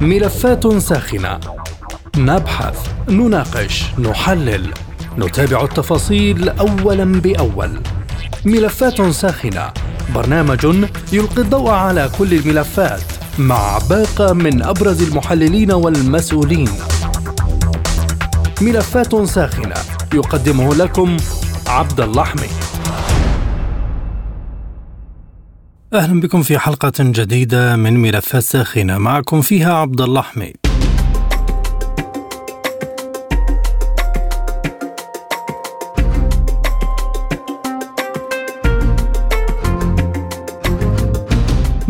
ملفات ساخنة. نبحث نناقش نحلل. نتابع التفاصيل اولا بأول. ملفات ساخنة. برنامج يلقي الضوء على كل الملفات مع باقة من أبرز المحللين والمسؤولين. ملفات ساخنة. يقدمه لكم عبد اللحمي. أهلا بكم في حلقة جديدة من ملفات ساخنة معكم فيها عبد اللحمي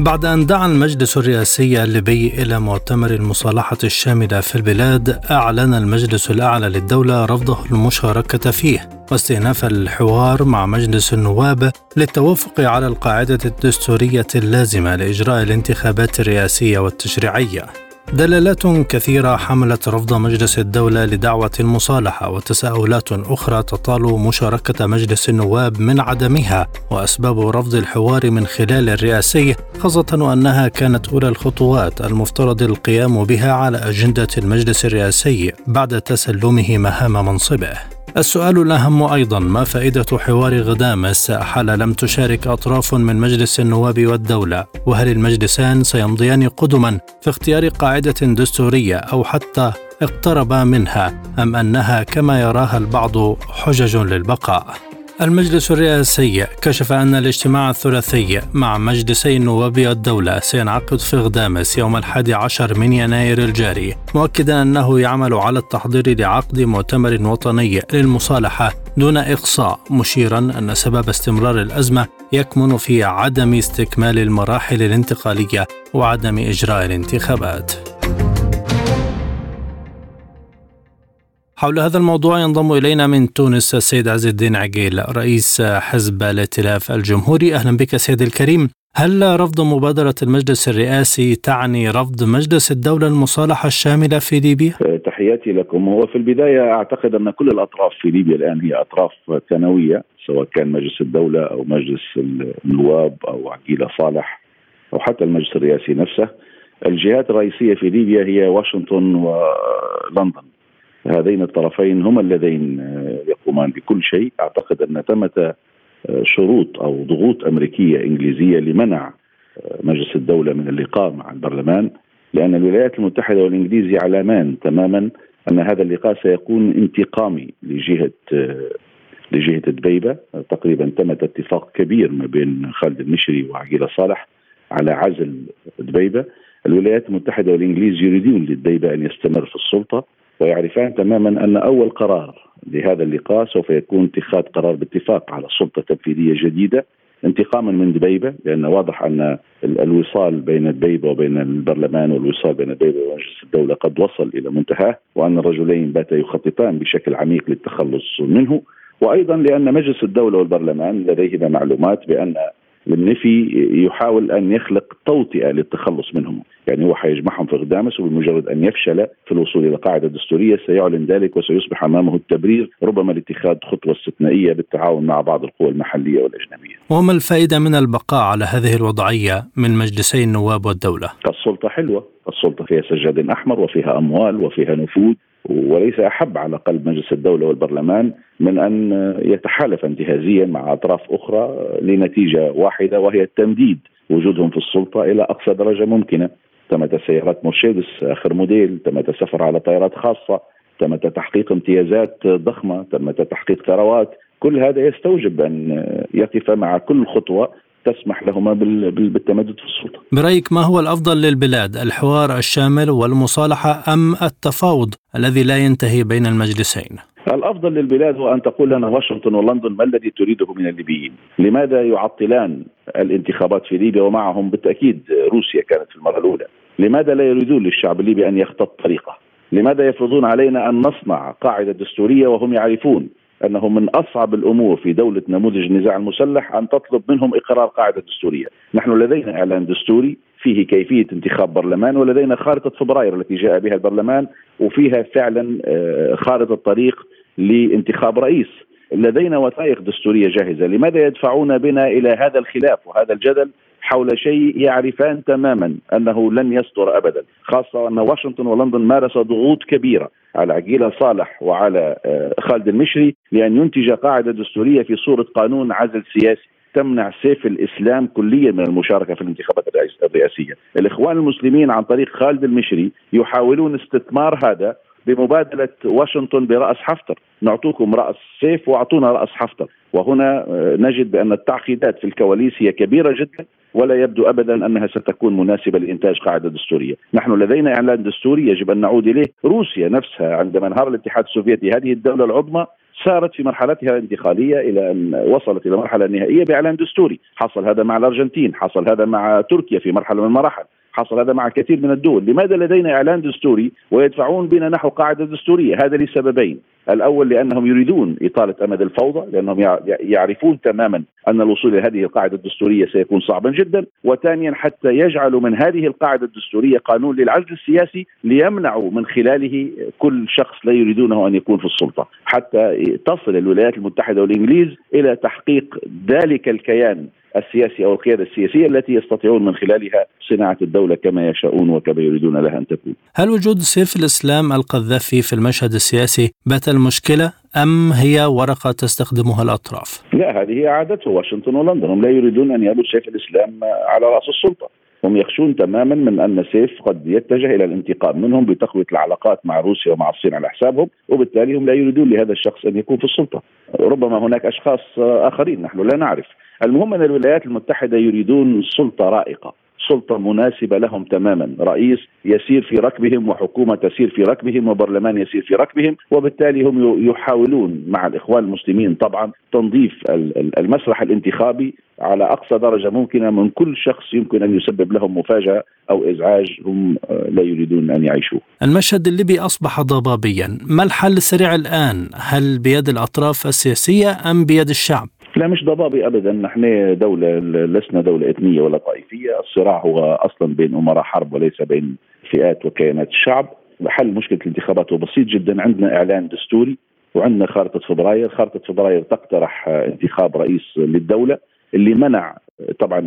بعد أن دعا المجلس الرئاسي الليبي إلى مؤتمر المصالحة الشاملة في البلاد أعلن المجلس الأعلى للدولة رفضه المشاركة فيه. واستئناف الحوار مع مجلس النواب للتوافق على القاعدة الدستورية اللازمة لإجراء الانتخابات الرئاسية والتشريعية. دلالات كثيرة حملت رفض مجلس الدولة لدعوة المصالحة وتساؤلات أخرى تطال مشاركة مجلس النواب من عدمها وأسباب رفض الحوار من خلال الرئاسي خاصة وأنها كانت أولى الخطوات المفترض القيام بها على أجندة المجلس الرئاسي بعد تسلمه مهام منصبه. السؤال الأهم أيضا ما فائدة حوار غدامس؟ حال لم تشارك أطراف من مجلس النواب والدولة؟ وهل المجلسان سيمضيان قدما في اختيار قاعدة دستورية أو حتى اقترب منها؟ أم أنها كما يراها البعض حجج للبقاء؟ المجلس الرئاسي كشف أن الاجتماع الثلاثي مع مجلسي النواب والدولة سينعقد في غدامس يوم الحادي عشر من يناير الجاري مؤكدا أنه يعمل على التحضير لعقد مؤتمر وطني للمصالحة دون إقصاء مشيرا أن سبب استمرار الأزمة يكمن في عدم استكمال المراحل الانتقالية وعدم إجراء الانتخابات. حول هذا الموضوع ينضم إلينا من تونس السيد عز الدين عقيل رئيس حزب الائتلاف الجمهوري. أهلا بك سيد الكريم. هل رفض مبادرة المجلس الرئاسي تعني رفض مجلس الدولة المصالحة الشاملة في ليبيا؟ تحياتي لكم. هو في البداية أعتقد أن كل الأطراف في ليبيا الآن هي أطراف ثانوية سواء كان مجلس الدولة أو مجلس النواب أو عقيلة صالح أو حتى المجلس الرئاسي نفسه. الجهات الرئيسية في ليبيا هي واشنطن ولندن هذين الطرفين هما اللذين آه، يقومان بكل شيء. أعتقد أن ثمه آه، شروط أو ضغوط أمريكية إنجليزية لمنع آه، مجلس الدولة من اللقاء مع البرلمان لأن الولايات المتحدة والإنجليز يعلمان تماما أن هذا اللقاء سيكون انتقامي لجهة لجهة دبيبه تقريبا تم اتفاق كبير ما بين خالد المشري وعقيله صالح على عزل دبيبه الولايات المتحدة والإنجليز يريدون لدبيبه أن يستمر في السلطة. ويعرفان تماما أن أول قرار لهذا اللقاء سوف يكون اتخاذ قرار باتفاق على سلطة تنفيذيه جديدة انتقاما من دبيبة لأن واضح أن الوصال بين دبيبة وبين البرلمان والوصال بين دبيبة ومجلس الدولة قد وصل إلى منتهاه وأن الرجلين باتا يخططان بشكل عميق للتخلص منه وأيضا لأن مجلس الدولة والبرلمان لديهما معلومات بأن النفي يحاول أن يخلق توطئة للتخلص منهم، يعني هو حيجمعهم في غدامس وبمجرد أن يفشل في الوصول إلى قاعدة دستورية سيعلن ذلك وسيصبح أمامه التبرير ربما لاتخاذ خطوة استثنائية بالتعاون مع بعض القوى المحلية والأجنبية. وما الفائدة من البقاء على هذه الوضعية من مجلسي النواب والدولة؟ السلطة حلوة، السلطة فيها سجاد أحمر وفيها أموال وفيها نفوذ وليس أحب على قلب مجلس الدولة والبرلمان من أن يتحالف انتهازيا مع أطراف أخرى لنتيجة واحدة وهي التمديد وجودهم في السلطة إلى أقصى درجة ممكنة. تمت سيارات مرشيدس آخر موديل تمت السفر على طائرات خاصة تمت تحقيق امتيازات ضخمة تمت تحقيق ثروات. كل هذا يستوجب أن يقف مع كل خطوة تسمح لهما بالتمدد في السلطة. برأيك ما هو الأفضل للبلاد؟ الحوار الشامل والمصالحة أم التفاوض الذي لا ينتهي بين المجلسين؟ الأفضل للبلاد هو أن تقول لنا واشنطن ولندن ما الذي تريده من الليبيين؟ لماذا يعطلان الانتخابات في ليبيا ومعهم بالتأكيد روسيا كانت في المرة الأولى؟ لماذا لا يريدون للشعب الليبي أن يخطط طريقه؟ لماذا يفرضون علينا أن نصنع قاعدة دستورية وهم يعرفون أنه من أصعب الأمور في دولة نموذج النزاع المسلح أن تطلب منهم إقرار قاعدة دستورية، نحن لدينا إعلان دستوري فيه كيفية انتخاب برلمان ولدينا خارطة فبراير التي جاء بها البرلمان وفيها فعلا آه، خارطة طريق لانتخاب رئيس. لدينا وثائق دستورية جاهزة، لماذا يدفعون بنا إلى هذا الخلاف وهذا الجدل؟ حول شيء يعرفان تماما أنه لن يصدر أبدا خاصة أن واشنطن ولندن مارس ضغوط كبيرة على عقيلة صالح وعلى آه، خالد المشري لأن ينتج قاعدة دستورية في صورة قانون عزل سياسي تمنع سيف الإسلام كليا من المشاركة في الانتخابات الرئاسية، الإخوان المسلمين عن طريق خالد المشري يحاولون استثمار هذا بمبادلة واشنطن برأس حفتر، نعطوكم رأس سيف وأعطونا رأس حفتر، وهنا آه، نجد بأن التعقيدات في الكواليس هي كبيرة جدا ولا يبدو ابدا أنها ستكون مناسبة لإنتاج قاعدة دستورية، نحن لدينا إعلان دستوري يجب أن نعود إليه، روسيا نفسها عندما انهار الاتحاد السوفيتي هذه الدولة العظمى سارت في مرحلتها الانتقالية إلى أن وصلت إلى المرحله النهائيه بإعلان دستوري، حصل هذا مع الأرجنتين، حصل هذا مع تركيا في مرحلة من المراحل، حصل هذا مع كثير من الدول. لماذا لدينا إعلان دستوري ويدفعون بنا نحو قاعدة دستورية؟ هذا لسببين. الأول لأنهم يريدون إطالة أمد الفوضى لأنهم يعرفون تماما أن الوصول إلى هذه القاعدة الدستورية سيكون صعبا جدا. وثانيا حتى يجعلوا من هذه القاعدة الدستورية قانون للعزل السياسي ليمنعوا من خلاله كل شخص لا يريدونه أن يكون في السلطة. حتى تصل الولايات المتحدة والإنجليز إلى تحقيق ذلك الكيان السياسي أو القيادة السياسية التي يستطيعون من خلالها صناعة الدولة كما يشاءون وكما يريدون لها أن تكون. هل وجود سيف الإسلام القذافي في المشهد السياسي بات المشكلة أم هي ورقة تستخدمها الأطراف؟ لا هذه عادته واشنطن ولندن هم لا يريدون أن يأبوا سيف الإسلام على رأس السلطة. هم يخشون تماما من أن سيف قد يتجه إلى الانتقام منهم بتقوية العلاقات مع روسيا ومع الصين على حسابهم وبالتالي هم لا يريدون لهذا الشخص أن يكون في السلطة ربما هناك أشخاص آخرين نحن لا نعرف المهم أن الولايات المتحدة يريدون سلطة رائقة سلطة مناسبة لهم تماما رئيس يسير في ركبهم وحكومة تسير في ركبهم وبرلمان يسير في ركبهم وبالتالي هم يحاولون مع الإخوان المسلمين طبعا تنظيف المسرح الانتخابي على أقصى درجة ممكنة من كل شخص يمكن أن يسبب لهم مفاجأة أو إزعاج هم آه، لا يريدون أن يعيشوه المشهد الليبي أصبح ضبابيا ما الحل السريع الآن؟ هل بيد الأطراف السياسية أم بيد الشعب؟ لا مش ضبابي ابدا. نحن دولة لسنا دولة إثنية ولا طائفية، الصراع هو أصلا بين أمراء حرب وليس بين فئات وكيانات الشعب، حل مشكلة الانتخابات هو بسيط جدا. عندنا إعلان دستوري وعندنا خارطة فبراير، خارطة فبراير تقترح انتخاب رئيس للدولة اللي منع طبعا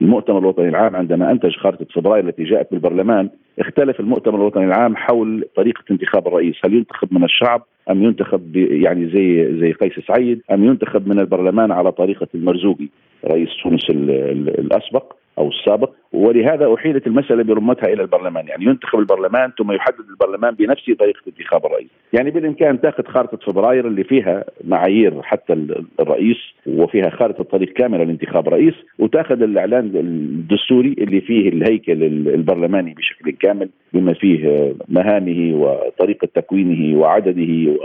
المؤتمر الوطني العام. عندما أنتج خارطة فبراير التي جاءت بالبرلمان اختلف المؤتمر الوطني العام حول طريقة انتخاب الرئيس، هل ينتخب من الشعب؟ أم ينتخب يعني زي زي قيس سعيد أم ينتخب من البرلمان على طريقة المرزوقي رئيس تونس الأسبق. أو السابق. ولهذا أحيلت المسألة برمتها إلى البرلمان. يعني ينتخب البرلمان ثم يحدد البرلمان بنفسه طريقة انتخاب الرئيس. يعني بالإمكان تأخذ خارطة فبراير اللي فيها معايير حتى الرئيس وفيها خارطة طريق كامله لانتخاب رئيس. وتأخذ الإعلان الدستوري اللي فيه الهيكل البرلماني بشكل كامل بما فيه مهامه وطريقة تكوينه وعدده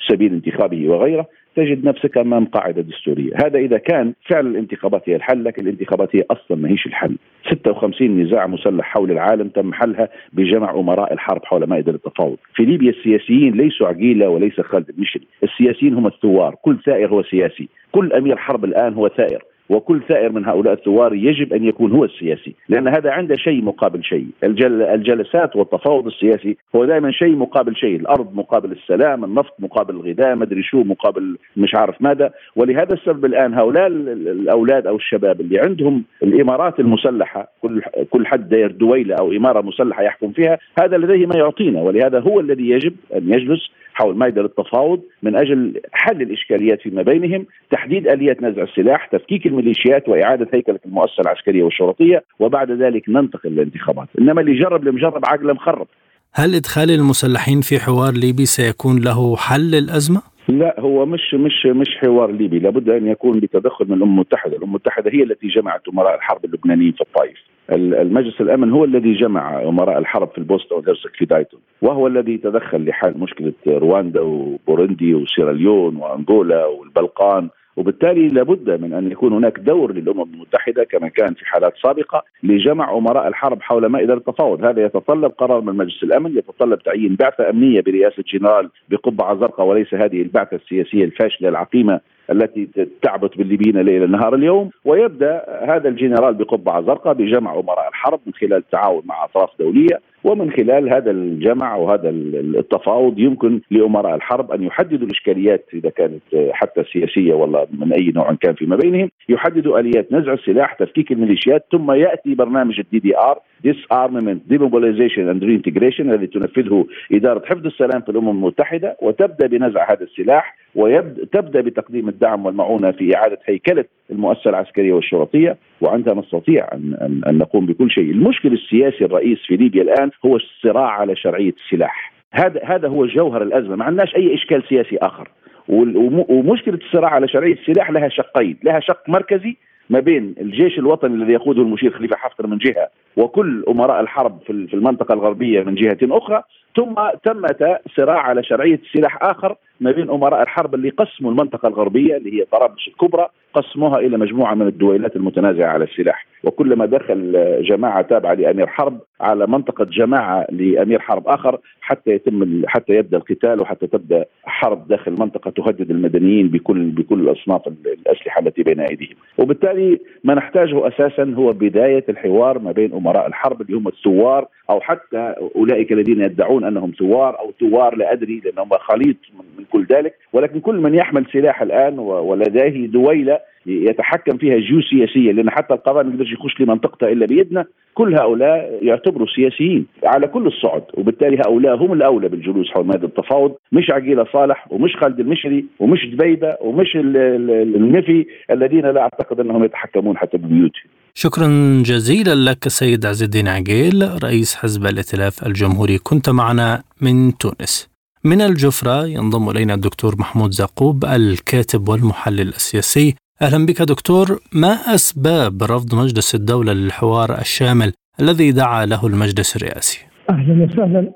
وسبيل انتخابه وغيره. تجد نفسك أمام قاعدة دستورية، هذا إذا كان فعل الانتخابات هي الحل لكن الانتخابات هي أصلا ما هيش الحل، 56 نزاع مسلح حول العالم تم حلها بجمع أمراء الحرب حول مائدة التفاوض، في ليبيا السياسيين ليسوا عقيلة وليس خالد المشري، السياسيين هم الثوار، كل ثائر هو سياسي، كل أمير حرب الآن هو ثائر، وكل ثائر من هؤلاء الثوار يجب أن يكون هو السياسي، لأن هذا عنده شيء مقابل شيء، الجل الجلسات والتفاوض السياسي هو دائما شيء مقابل شيء، الأرض مقابل السلام، النفط مقابل الغذاء، مدري شو مقابل مش عارف ماذا، ولهذا السبب الآن هؤلاء الأولاد أو الشباب اللي عندهم الإمارات المسلحة كل كل حد داير دويلة أو إمارة مسلحة يحكم فيها، هذا لديه ما يعطينا. ولهذا هو الذي يجب أن يجلس حول مائده للتفاوض من أجل حل الإشكاليات فيما بينهم، تحديد آليات نزع السلاح، تفكيك الميليشيات وإعادة هيكلة المؤسسة العسكرية والشرطية، وبعد ذلك ننتقل للانتخابات، إنما اللي جرب لمجرب عقله مخرب. هل إدخال المسلحين في حوار ليبي سيكون له حل للازمه؟ لا هو مش مش مش حوار ليبي لابد أن يكون بتدخل من الأمم المتحدة، الأمم المتحدة هي التي جمعت أمراء الحرب اللبنانيين في الطائف. المجلس الأمن هو الذي جمع أمراء الحرب في البوسطة والهرسك في دايتون، وهو الذي تدخل لحل مشكلة رواندا وبوروندي وسيراليون وأنغولا والبلقان. وبالتالي لابد من أن يكون هناك دور للأمم المتحدة كما كان في حالات سابقة لجمع أمراء الحرب حول مائدة التفاوض، هذا يتطلب قرار من مجلس الأمن، يتطلب تعيين بعثة أمنية برئاسة جنرال بقبعه زرقاء وليس هذه البعثة السياسية الفاشلة العقيمة التي تعبث بالليبيين ليل نهار اليوم. ويبدأ هذا الجنرال بقبعه زرقاء بجمع أمراء الحرب من خلال التعاون مع أطراف دولية. ومن خلال هذا الجمع وهذا التفاوض يمكن لأمراء الحرب أن يحددوا الإشكاليات إذا كانت حتى سياسية ولا من أي نوع كان فيما بينهم يحددوا آليات نزع السلاح تفكيك الميليشيات ثم يأتي برنامج ال DDR disarmament demobilization and reintegration الذي تنفذه إدارة حفظ السلام في الأمم المتحدة وتبدأ بنزع هذا السلاح وتبدأ بتقديم الدعم والمعونة في إعادة هيكلة المؤسسة العسكرية والشرطية وعندها نستطيع أن, أن, أن نقوم بكل شيء. المشكل السياسي الرئيس في ليبيا الآن هو الصراع على شرعية السلاح. هذا هذا هو جوهر الأزمة. ما عندناش أي إشكال سياسي آخر. ومشكلة الصراع على شرعية السلاح لها شقين. لها شق مركزي ما بين الجيش الوطني الذي يقوده المشير خليفة حفتر من جهة وكل أمراء الحرب في المنطقة الغربية من جهة أخرى ثم تمت صراع على شرعية سلاح آخر ما بين أمراء الحرب اللي قسموا المنطقة الغربية اللي هي طرابلس الكبرى قسموها إلى مجموعة من الدويلات المتنازعة على السلاح. وكلما دخل جماعة تابعة لأمير حرب على منطقة جماعة لأمير حرب آخر حتى يتم حتى يبدأ القتال وحتى تبدأ حرب داخل المنطقة تهدد المدنيين بكل بكل اصناف الأسلحة التي بين أيديهم. وبالتالي ما نحتاجه أساسا هو بداية الحوار ما بين أمراء الحرب اللي هم الثوار أو حتى أولئك الذين يدعون أنهم ثوار أو ثوار لا أدري لانهم خليط من كل ذلك. ولكن كل من يحمل سلاح الآن ولديه دويلة يتحكم فيها جيوسياسيا لأن حتى القضاء ما يقدرش يخش لمنطقته إلا باذنه كل هؤلاء يعتبروا سياسيين على كل الصعد وبالتالي هؤلاء هم الأولى بالجلوس حول ماده التفاوض. مش عقيله صالح ومش خالد المشري ومش دبيبه ومش النفي الذين لا أعتقد أنهم يتحكمون حتى ببيوتهم. شكرا جزيلا لك سيد عز الدين عقيل رئيس حزب الائتلاف الجمهوري. كنت معنا من تونس. من الجفرة ينضم إلينا الدكتور محمود زعقوب الكاتب والمحلل السياسي. أهلا بك دكتور. ما أسباب رفض مجلس الدولة للحوار الشامل الذي دعا له المجلس الرئاسي؟ أهلا وسهلا.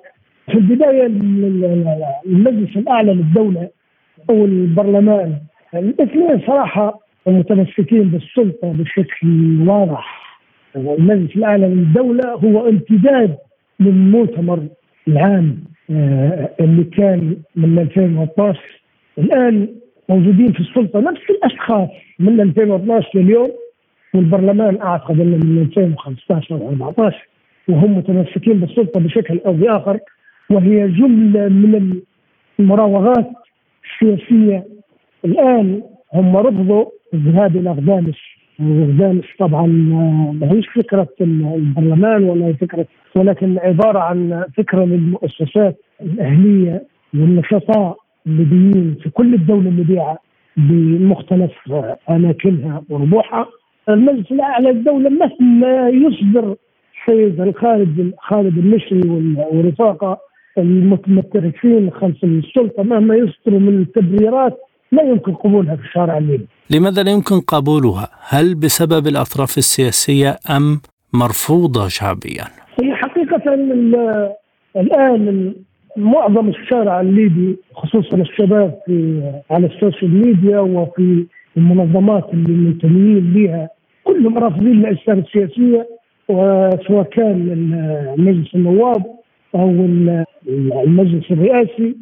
في البداية المجلس الأعلى للدولة أو البرلمان. الإثنين صراحة متمسكين بالسلطة بشكل واضح. المجلس الأعلى للدولة هو امتداد للمؤتمر العام آه، اللي كان من 2012 الآن موجودين في السلطة نفس الأشخاص من 2012 لليوم. والبرلمان أعتقد أنه من 2015 أو 14 وهم متمسكين بالسلطة بشكل أو بآخر. وهي جملة من المراوغات السياسية. الآن هم رفضوا الذهاب إلى غدامس وغدامس طبعا ما هيش فكرة البرلمان ولا فكرة ولكن عبارة عن فكره للمؤسسات الأهلية والنشطاء الليبيين في كل الدولة الليبية بمختلف أماكنها وربوعها المجلس الأعلى للدولة مهما يصدر سيد الخالد خالد المشري ورفاقه المتمترسين خلف السلطة. مهما يصدروا من تبريرات لا يمكن قبولها في الشارع الليبي. لماذا لا يمكن قبولها؟ هل بسبب الأطراف السياسية أم مرفوضة شعبيا؟ هي حقيقة الآن معظم الشارع الليبي خصوصا الشباب في على ال social media وفي المنظمات اللي منتميين لها كلهم رافضين الأجسام السياسية وسواء كان مجلس النواب أو المجلس الرئاسي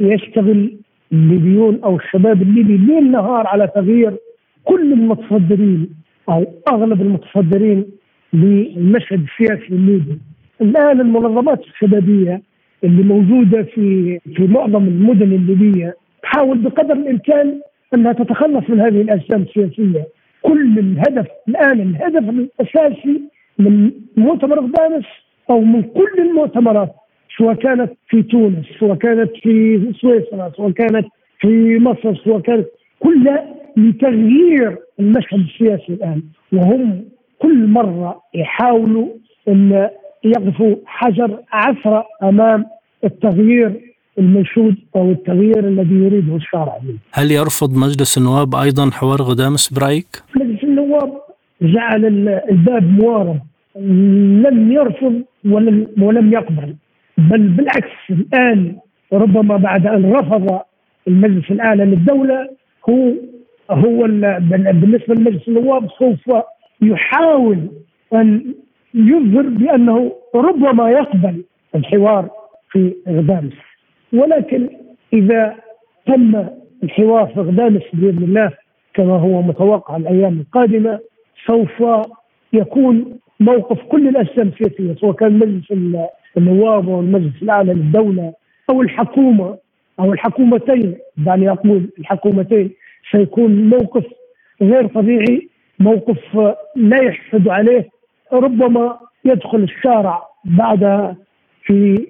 ويشتغل الليبيون أو الشباب الليبي ليل نهار على تغيير كل المتصدرين أو أغلب المتصدرين للمشهد السياسي الليبي الآن المنظمات الشبابية اللي موجودة في في معظم المدن الليبية تحاول بقدر الإمكان أنها تتخلص من هذه الأجسام السياسية. كل الهدف الآن الهدف الأساسي من مؤتمر غدامس أو من كل المؤتمرات سواء كانت في تونس سواء كانت في سويسرا سواء كانت في مصر سواء كانت كلها لتغيير المشهد السياسي الآن. وهم كل مرة يحاولوا إن يقف حجر عثرة أمام التغيير المنشود أو التغيير الذي يريده الشارع. هل يرفض مجلس النواب أيضا حوار غدامس برايك؟ مجلس النواب جعل الباب موارب لم يرفض ولم, ولم يقبل. بل بالعكس الآن ربما بعد أن رفض المجلس الأعلى للدولة هو هو بالنسبة لمجلس النواب سوف يحاول أن يظهر بأنه ربما يقبل الحوار في غدامس. ولكن إذا تم الحوار في غدامس بإذن الله كما هو متوقع الأيام القادمة سوف يكون موقف كل الأجسام السياسية سواء كان مجلس النواب أو المجلس الأعلى للدولة أو الحكومة أو الحكومتين دعني أقول الحكومتين سيكون موقف غير طبيعي موقف لا يحسد عليه ربما يدخل الشارع بعد في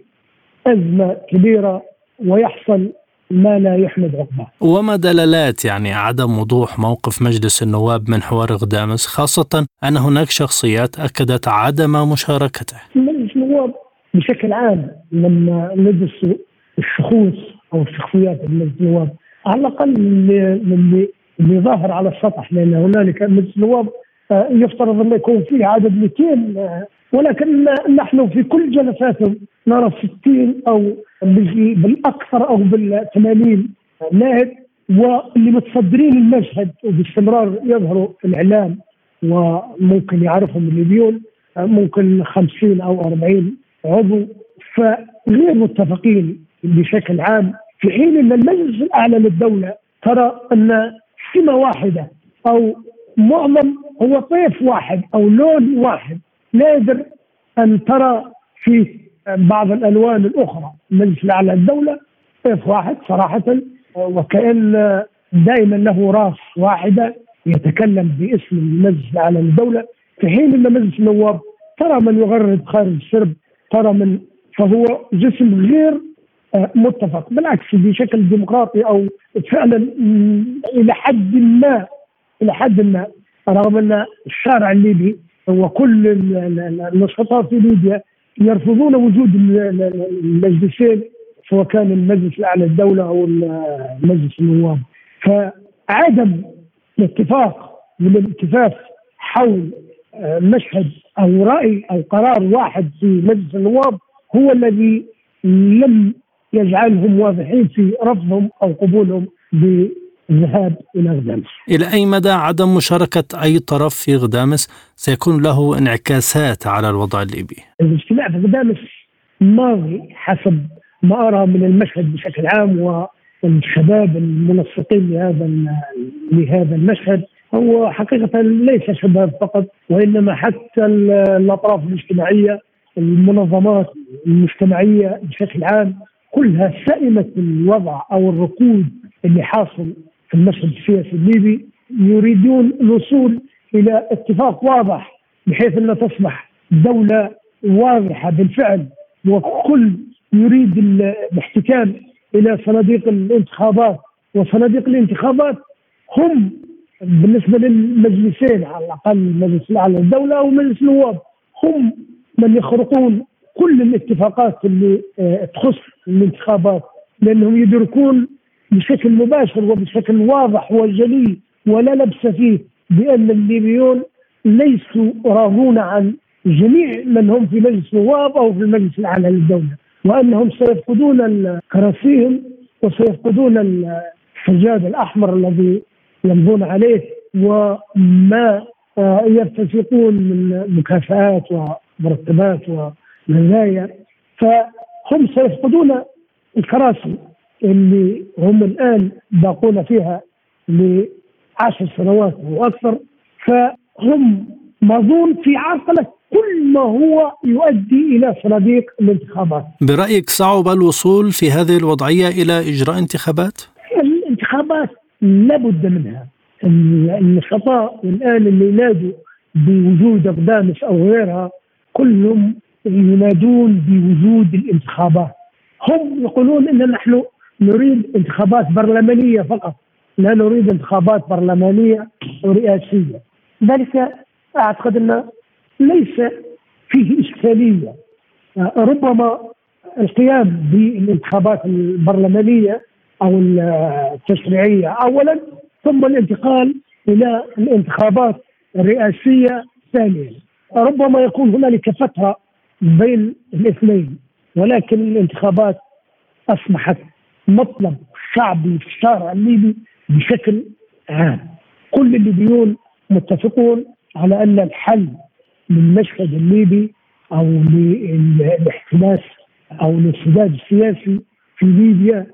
أزمة كبيرة ويحصل ما لا يحمد عقباه. وما دلالات يعني عدم وضوح موقف مجلس النواب من حوار غدامس خاصة أن هناك شخصيات أكدت عدم مشاركته. مجلس النواب بشكل عام لما ندرس الشخوص أو الشخصيات مجلس النواب على الأقل اللي اللي ظاهر على السطح لأن هنالك مجلس النواب آه، يفترض أن يكون فيه عدد 200 ولكن نحن في كل جلساتهم نرى 60 أو بالأكثر أو بال 80 نائب واللي متصدرين المشهد وباستمرار يظهروا في الإعلام وممكن يعرفهم الليبيون ممكن 50 أو 40 عضو فغير متفقين بشكل عام في حين أن المجلس الأعلى للدولة ترى أن سمة واحدة أو معظم هو طيف واحد أو لون واحد نادر أن ترى في بعض الألوان الأخرى. المجلس الأعلى للدولة طيف واحد صراحة وكأن دائما له راس واحدة يتكلم باسم المجلس الأعلى للدولة. في حين أن مجلس النواب ترى من يغرد خارج السرب ترى من فهو جسم غير متفق. بالعكس بشكل ديمقراطي أو فعلا إلى حد ما إلى حد ما رغم أن الشارع الليبي وكل النشطاء في ليبيا يرفضون وجود المجلسين سواء كان المجلس الأعلى للدولة أو مجلس النواب. فعدم الاتفاق من الالتفاف حول آه، مشهد أو رأي أو قرار واحد في مجلس النواب هو الذي لم يجعلهم واضحين في رفضهم أو قبولهم الذهاب إلى غدامس. إلى أي مدى عدم مشاركة أي طرف في غدامس سيكون له انعكاسات على الوضع الليبي؟ الاجتماع في غدامس ماضي حسب ما أرى من المشهد بشكل عام والشباب المنسقين لهذا لهذا المشهد هو حقيقة ليس شباب فقط وإنما حتى الأطراف الاجتماعية المنظمات المجتمعية بشكل عام كلها سئمت الوضع أو الركود اللي حاصل في المشهد السياسي الليبي يريدون الوصول إلى اتفاق واضح بحيث انها تصبح دولة واضحة بالفعل وكل يريد الاحتكام إلى صناديق الانتخابات وصناديق الانتخابات هم بالنسبة للمجلسين على الأقل المجلس الأعلى للدولة أو مجلس النواب. هم من يخرقون كل الاتفاقات اللي آه، تخص الانتخابات لأنهم يدركون بشكل مباشر وبشكل واضح وجلي ولا لبس فيه بأن الليبيون ليسوا راضون عن جميع من هم في مجلس النواب أو في المجلس الأعلى للدولة وأنهم سيفقدون كراسيهم وسيفقدون السجاد الأحمر الذي يمضون عليه وما آه، يرتزقون من مكافآت ومرتبات ومزايا فهم سيفقدون الكراسي اللي هم الآن باقون فيها لعشر سنوات أو أكثر فهم مظون في عرقله كل ما هو يؤدي إلى صناديق الانتخابات. برأيك صعب الوصول في هذه الوضعية إلى إجراء انتخابات؟ الانتخابات لابد منها. النشطاء الان اللي ينادوا بوجود أقدامس أو غيرها كلهم ينادون بوجود الانتخابات. هم يقولون إن نحن نريد انتخابات برلمانية فقط لا نريد انتخابات برلمانية ورئاسيه ذلك أعتقد أن ليس فيه إشكالية ربما القيام بالانتخابات البرلمانية أو التشريعية اولا ثم الانتقال إلى الانتخابات الرئاسية ثانيا. ربما يكون هنالك فترة بين الاثنين ولكن الانتخابات أصبحت مطلب شعبي في الشارع الليبي بشكل عام. كل الليبيون متفقون على أن الحل للمشهد الليبي أو للاحتباس أو الانسداد السياسي في ليبيا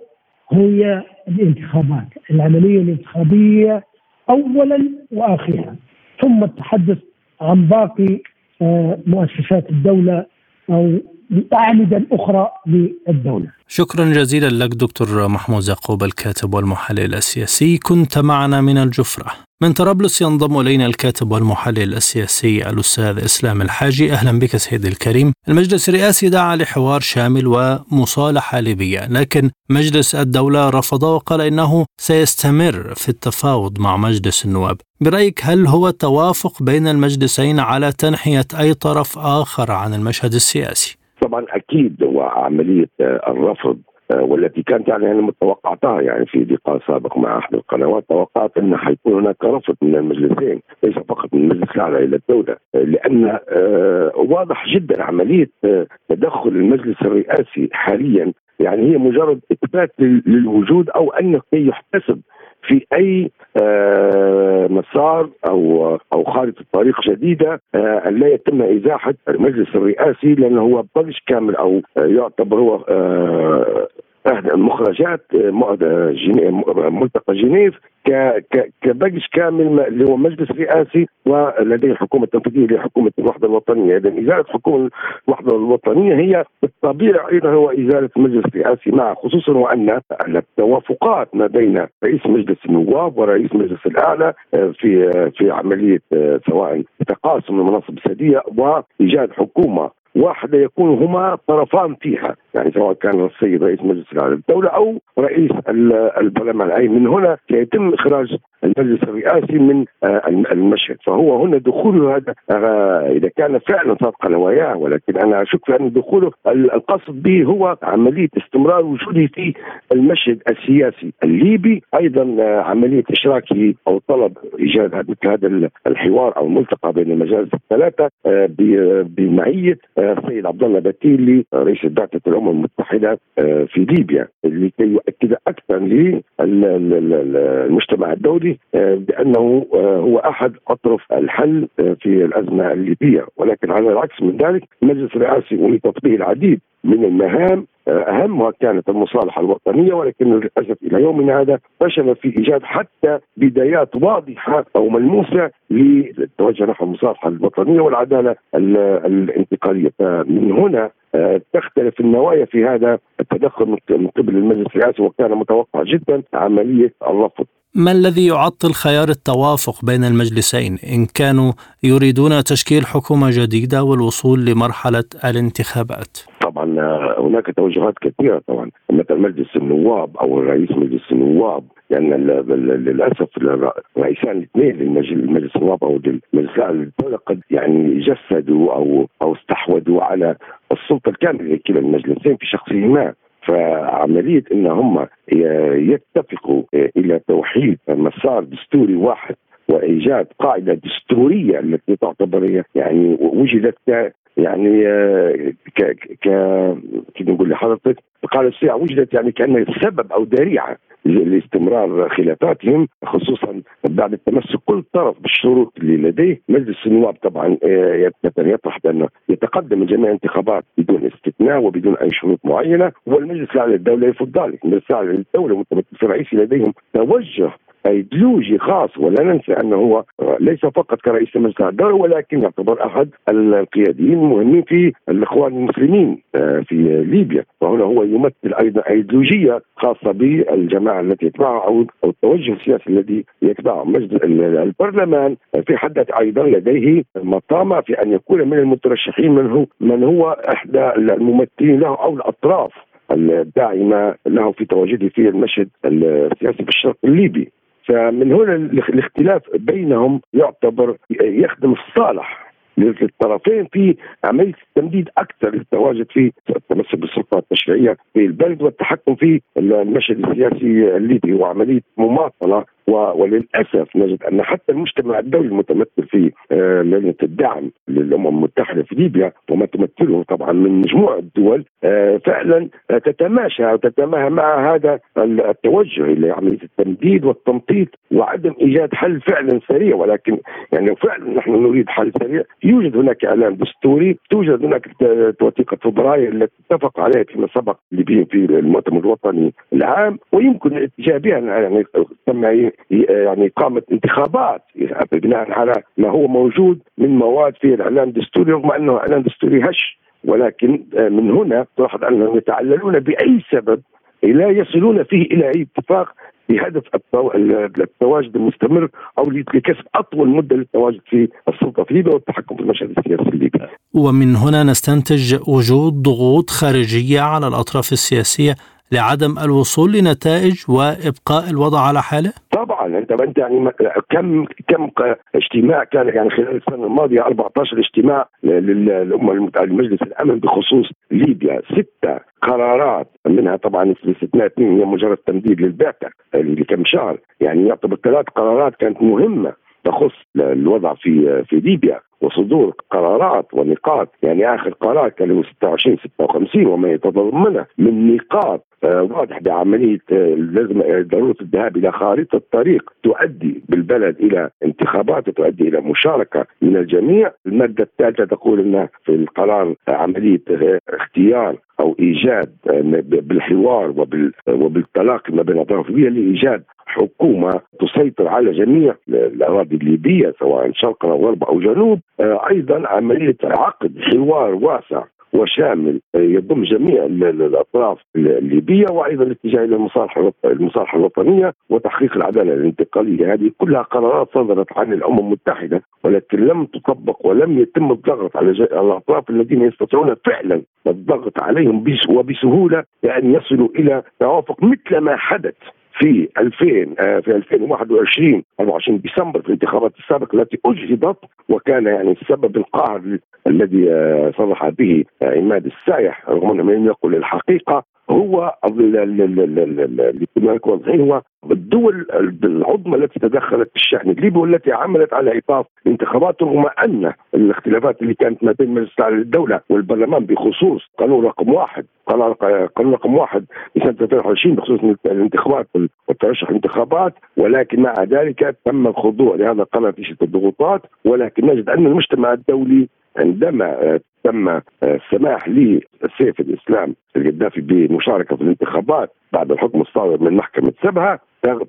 هي الانتخابات العملية الانتخابية اولا وأخيرا ثم التحدث عن باقي آه، مؤسسات الدولة أو الأعمدة الأخرى للدولة. شكرا جزيلا لك دكتور محمود يعقوب الكاتب والمحلل السياسي. كنت معنا من الجفرة. من طرابلس ينضم إلينا الكاتب والمحلل السياسي الأستاذ إسلام الحاجي أهلا بك سيدي الكريم. المجلس الرئاسي دعا لحوار شامل ومصالحة ليبية، لكن مجلس الدولة رفض وقال إنه سيستمر في التفاوض مع مجلس النواب. برأيك هل هو توافق بين المجلسين على تنحية أي طرف آخر عن المشهد السياسي؟ طبعا أكيد هو عملية الرفض والتي كانت يعني أنا توقعتها يعني في لقاء سابق مع أحد القنوات توقعت أن حيكون هناك رفض من المجلسين ليس فقط من المجلس الأعلى إلى الدولة آه، لأن آه، واضح جدا عملية تدخل المجلس الرئاسي حاليا يعني هي مجرد إثبات للوجود أو انه يحتسب في أي مسار أو أو خارطه طريق جديده أن لا يتم إزاحة المجلس الرئاسي لأنه هو بلش كامل أو يعتبر هو مخرجات ملتقى جنيف كبجش كامل اللي هو مجلس رئاسي ولديه حكومة تنفيذية لحكومه الوحدة الوطنية، اذا إزالة حكومة الوحدة الوطنية هي بالطبيعه أيضا هو إزالة المجلس الرئاسي مع خصوصا وأن التوافقات ما بين رئيس مجلس النواب ورئيس مجلس الأعلى آه، في آه، في عملية آه، سواء تقاسم المناصب السياديه وإيجاد حكومة واحدة يكون هما طرفان فيها يعني سواء كان السيد رئيس مجلس الاعلى للدوله أو رئيس البرلمان. أي من هنا سيتم إخراج المجلس الرئاسي من آه، المشهد. فهو هنا دخوله هذا آه، إذا كان فعلا صادقا نواياه ولكن أنا أشك في أن دخوله القصد به هو عملية استمرار وجوده في المشهد السياسي الليبي. أيضا آه، عملية إشراكه أو طلب إيجاد مثل هذا الحوار أو الملتقى بين المجالس الثلاثة بمعية السيد عبد الله بتيلي رئيس بعثه الامم المتحدة في ليبيا لكي يؤكد أكثر للمجتمع الدولي آه، بأنه آه، هو أحد أطرف الحل آه، في الأزمة الليبية. ولكن على العكس من ذلك المجلس الرئاسي ولتطبيق العديد من المهام أهمها كانت المصالحة الوطنية ولكن للأسف إلى يومنا هذا فشل في إيجاد حتى بدايات واضحة أو ملموسة للتوجه نحو المصالحة الوطنية والعدالة الانتقالية. فمن هنا تختلف النوايا في هذا التدخل من قبل المجلس الرئاسي وكان متوقع جدا عملية الرفض ما الذي يعطل خيار التوافق بين المجلسين؟ إن كانوا يريدون تشكيل حكومة جديدة والوصول لمرحلة الانتخابات؟ هناك توجهات كثيرة طبعا. مثل مجلس النواب أو رئيس مجلس النواب لأن يعني للأسف الرئيسان الاثنين للمجلس النواب أو المجلس الدولة قد يعني جسدوا أو أو استحوذوا على السلطة الكاملة لكلا المجلسين في شخصهما. فعملية إن هم يتفقوا إلى توحيد مسار دستوري واحد وإيجاد قاعدة دستورية التي تعتبر يعني وجدت يعني ك ك كيف نقول لحضرتك قال الساعة وجدت يعني كان سبب أو ذريعة لاستمرار خلافاتهم خصوصا بعد التمسك كل طرف بالشروط اللي لديه. مجلس النواب طبعا آه، يطرح بانه يتقدم جميع الانتخابات بدون استثناء وبدون أي شروط معينة. والمجلس الأعلى للدولة يرفض ذلك. المجلس الأعلى للدولة متمثل الرئيسي لديهم توجه أيديولوجي خاص ولا ننسى أنه هو ليس فقط كرئيس مجلس الدولة ولكن يعتبر أحد القياديين المهمين في الإخوان المسلمين آه، في ليبيا. وهنا هو يمثل أيضا أيديولوجية خاصة بالجماعة التي يتبعها أو أو التوجه السياسي الذي يتبعه. مجلس البرلمان في حد أيضا لديه مطامع في أن يكون من المترشحين من هو من هو إحدى الممثلين له أو الأطراف الداعمة له في تواجده في المشهد السياسي في الشرق الليبي. فمن هنا الاختلاف بينهم يعتبر يخدم الصالح. للطرفين في عملية التمديد أكثر للتواجد في التمسك بالسلطه التشريعية في البلد والتحكم في المشهد السياسي الليبي وعملية مماطلة. وللأسف نجد أن حتى المجتمع الدولي المتمثل في آه، لجنة الدعم للأمم المتحدة في ليبيا وما تمثله طبعا من مجموعة الدول آه، فعلا تتماشى وتتماهى مع هذا التوجه إلى عملية التمديد والتمطيط وعدم إيجاد حل فعلا سريع. ولكن يعني فعلا نحن نريد حل سريع. يوجد هناك اعلان دستوري توجد هناك وثيقه فبراير التي اتفق عليها فيما سبق في المؤتمر الوطني العام ويمكن الاتجاه بها يعني تم يعني إقامة انتخابات بناء على ما هو موجود من مواد في الاعلان الدستوري رغم أنه اعلان دستوري هش ولكن من هنا تلاحظ أنهم يتعللون بأي سبب لا يصلون فيه إلى أي اتفاق بهدف التواجد المستمر أو لكسب أطول مدة للتواجد في السلطة في ليبيا والتحكم في المشهد السياسي الليبي. ومن هنا نستنتج وجود ضغوط خارجية على الأطراف السياسية لعدم الوصول لنتائج وإبقاء الوضع على حالة؟ طبعا. أنت أنت يعني كم كم اجتماع كان يعني خلال السنة الماضية 14 اجتماع المجلس الأمن بخصوص ليبيا. ستة قرارات منها طبعا في استثناء اثنين هي مجرد تمديد للبعثة لكم شهر. يعني يعتبر ثلاث قرارات كانت مهمة تخص الوضع في في ليبيا. وصدور قرارات ونقاط يعني آخر قرار كان 26 56 وما يتضمنه من نقاط آه، واضح بعملية آه، لازم آه، ضرورة الذهاب إلى خارطة طريق تؤدي بالبلد إلى انتخابات وتؤدي إلى مشاركة من الجميع، المادة الثالثة تقول إن في القرار عملية اختيار أو إيجاد بالحوار وبالتلاقي ما بين الأطراف هي لإيجاد حكومة تسيطر على جميع الأراضي الليبية سواء شرقا أو غربا أو جنوب. أيضا عملية عقد حوار واسع وشامل يضم جميع الأطراف الليبية وأيضا الاتجاه إلى المصالحه المصالحه الوطنية وتحقيق العدالة الانتقالية. هذه كلها قرارات صدرت عن الأمم المتحدة ولكن لم تطبق ولم يتم الضغط على الأطراف الذين يستطيعون فعلا الضغط عليهم وبسهولة بان يصلوا إلى توافق مثل ما حدث. في 2000 آه، في 2021 24 ديسمبر في الانتخابات السابقة التي اجهضت وكان يعني السبب القاهر الذي آه، صرح به عماد السايح رغم أنه لم يقل الحقيقة هو هو الدول العظمى التي تدخلت في الشأن. الليبي والتي عملت على ايقاف انتخابات رغم أن الاختلافات اللي كانت ما بين مجلس الدولة والبرلمان بخصوص قانون رقم واحد قانون رقم واحد لسنه 2020 بخصوص الانتخابات والترشح الانتخابات ولكن مع ذلك تم الخضوع لهذا القرار في الضغوطات ولكن نجد أن المجتمع الدولي عندما تم السماح لسيف الإسلام القذافي بالمشاركه في الانتخابات بعد الحكم الصادر من محكمة سبها.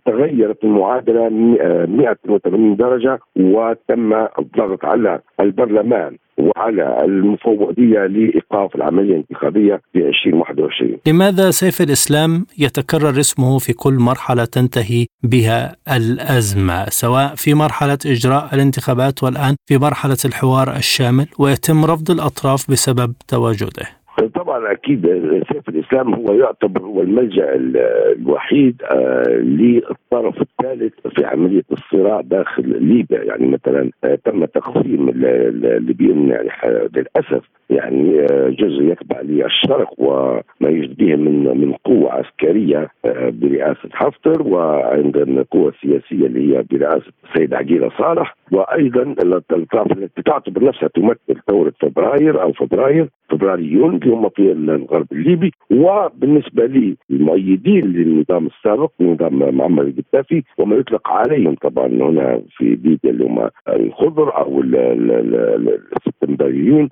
تغيرت المعادلة 180 درجة وتم الضغط على البرلمان. وعلى المفوضية لإيقاف العملية الانتخابية في 2021 لماذا سيف الإسلام يتكرر اسمه في كل مرحلة تنتهي بها الأزمة سواء في مرحلة إجراء الانتخابات والآن في مرحلة الحوار الشامل ويتم رفض الأطراف بسبب تواجده؟ طبعا أكيد سيف الإسلام هو يعتبر هو الملجأ الوحيد آه، للطرف الثالث في عملية الصراع داخل ليبيا. يعني مثلا آه، تم تقسيم الليبيين يعني للأسف يعني آه، جزء يتبع للشرق وما يوجد به من من قوة عسكرية برئاسة حفتر وعندنا القوه السياسيه اللي هي برئاسة السيد عقيله صالح. وأيضا الأطراف التي تعتبر نفسها تمثل ثوره فبراير أو فبراير فبرايريون اللي هم في الغرب الليبي وبالنسبة لي المؤيدين للنظام السابق نظام معمر القذافي وما يطلق عليهم طبعا هنا في ليبيا اللي هم الخضر أو السبتمبريون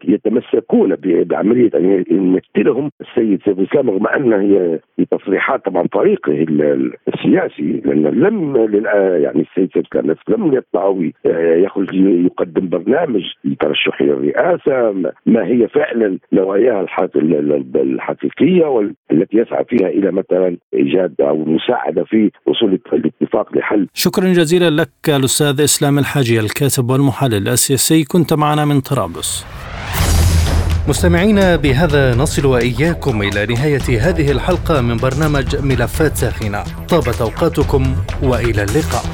فيتمسكون بعملية إن يمثلهم السيد سيف الإسلام رغم أن هي تصريحات طبعا طريقة السياسي لأن لم يعني السيد سيف الإسلام لم يطلع يخرج يقدم برنامج لترشح الرئاسه ما هي فعلا نواياها الحقيقية والتي يسعى فيها إلى مثلا إيجاد أو المساعده في وصول الاتفاق لحل. شكرا جزيلا لك الأستاذ إسلام الحاجي الكاتب والمحلل السياسي كنت معنا من طرابلس. مستمعينا بهذا نصل وإياكم إلى نهاية هذه الحلقة من برنامج ملفات ساخنة طابت أوقاتكم وإلى اللقاء